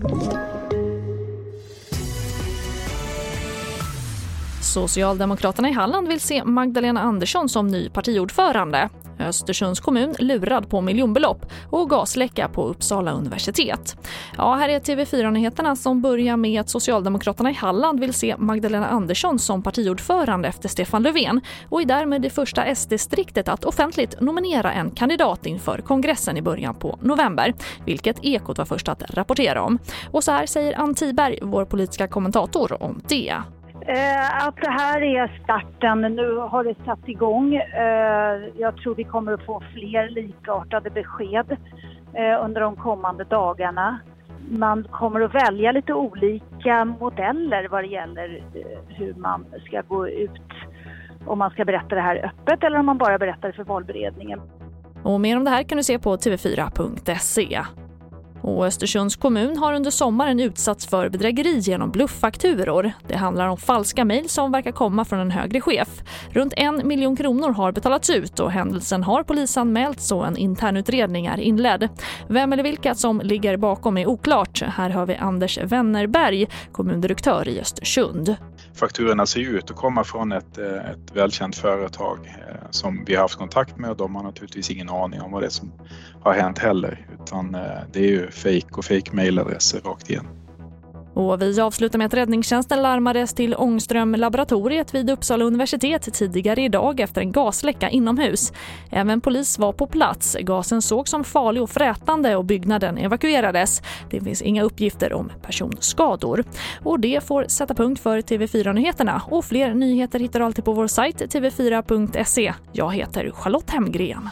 Thank you. Socialdemokraterna i Halland vill se Magdalena Andersson som ny partiordförande. Östersunds kommun lurad på miljonbelopp och gasläcka på Uppsala universitet. Ja, här är TV4-nyheterna som börjar med att Socialdemokraterna i Halland vill se Magdalena Andersson som partiordförande efter Stefan Löfven och är därmed det första SD-striktet att offentligt nominera en kandidat inför kongressen i början på november, vilket Ekot var först att rapportera om. Och så här säger Ann Tiberg, vår politiska kommentator, om det. Eh, att det här är starten. Nu har det satt igång. Eh, jag tror vi kommer att få fler likartade besked eh, under de kommande dagarna. Man kommer att välja lite olika modeller vad det gäller eh, hur man ska gå ut om man ska berätta det här öppet eller om man bara berättar det för valberedningen. Och mer om det här kan du se på tv4.se. Och Östersunds kommun har under sommaren utsatts för bedrägeri genom blufffakturor. Det handlar om falska mejl som verkar komma från en högre chef. Runt en miljon kronor har betalats ut och händelsen har polisanmälts och en internutredning är inledd. Vem eller vilka som ligger bakom är oklart. Här hör vi Anders Wennerberg, kommundirektör i Östersund. Fakturorna ser ut att komma från ett, eh, ett välkänt företag eh, som vi har haft kontakt med. och De har naturligtvis ingen aning om vad det är som har hänt heller utan eh, det är ju fake och fake mailadresser rakt igen. Och vi avslutar med att räddningstjänsten larmades till Ångström-laboratoriet vid Uppsala universitet tidigare idag efter en gasläcka inomhus. Även polis var på plats. Gasen såg som farlig och frätande och byggnaden evakuerades. Det finns inga uppgifter om personskador. Och det får sätta punkt för TV4-nyheterna. Och fler nyheter hittar du alltid på vår sajt tv4.se. Jag heter Charlotte Hemgren.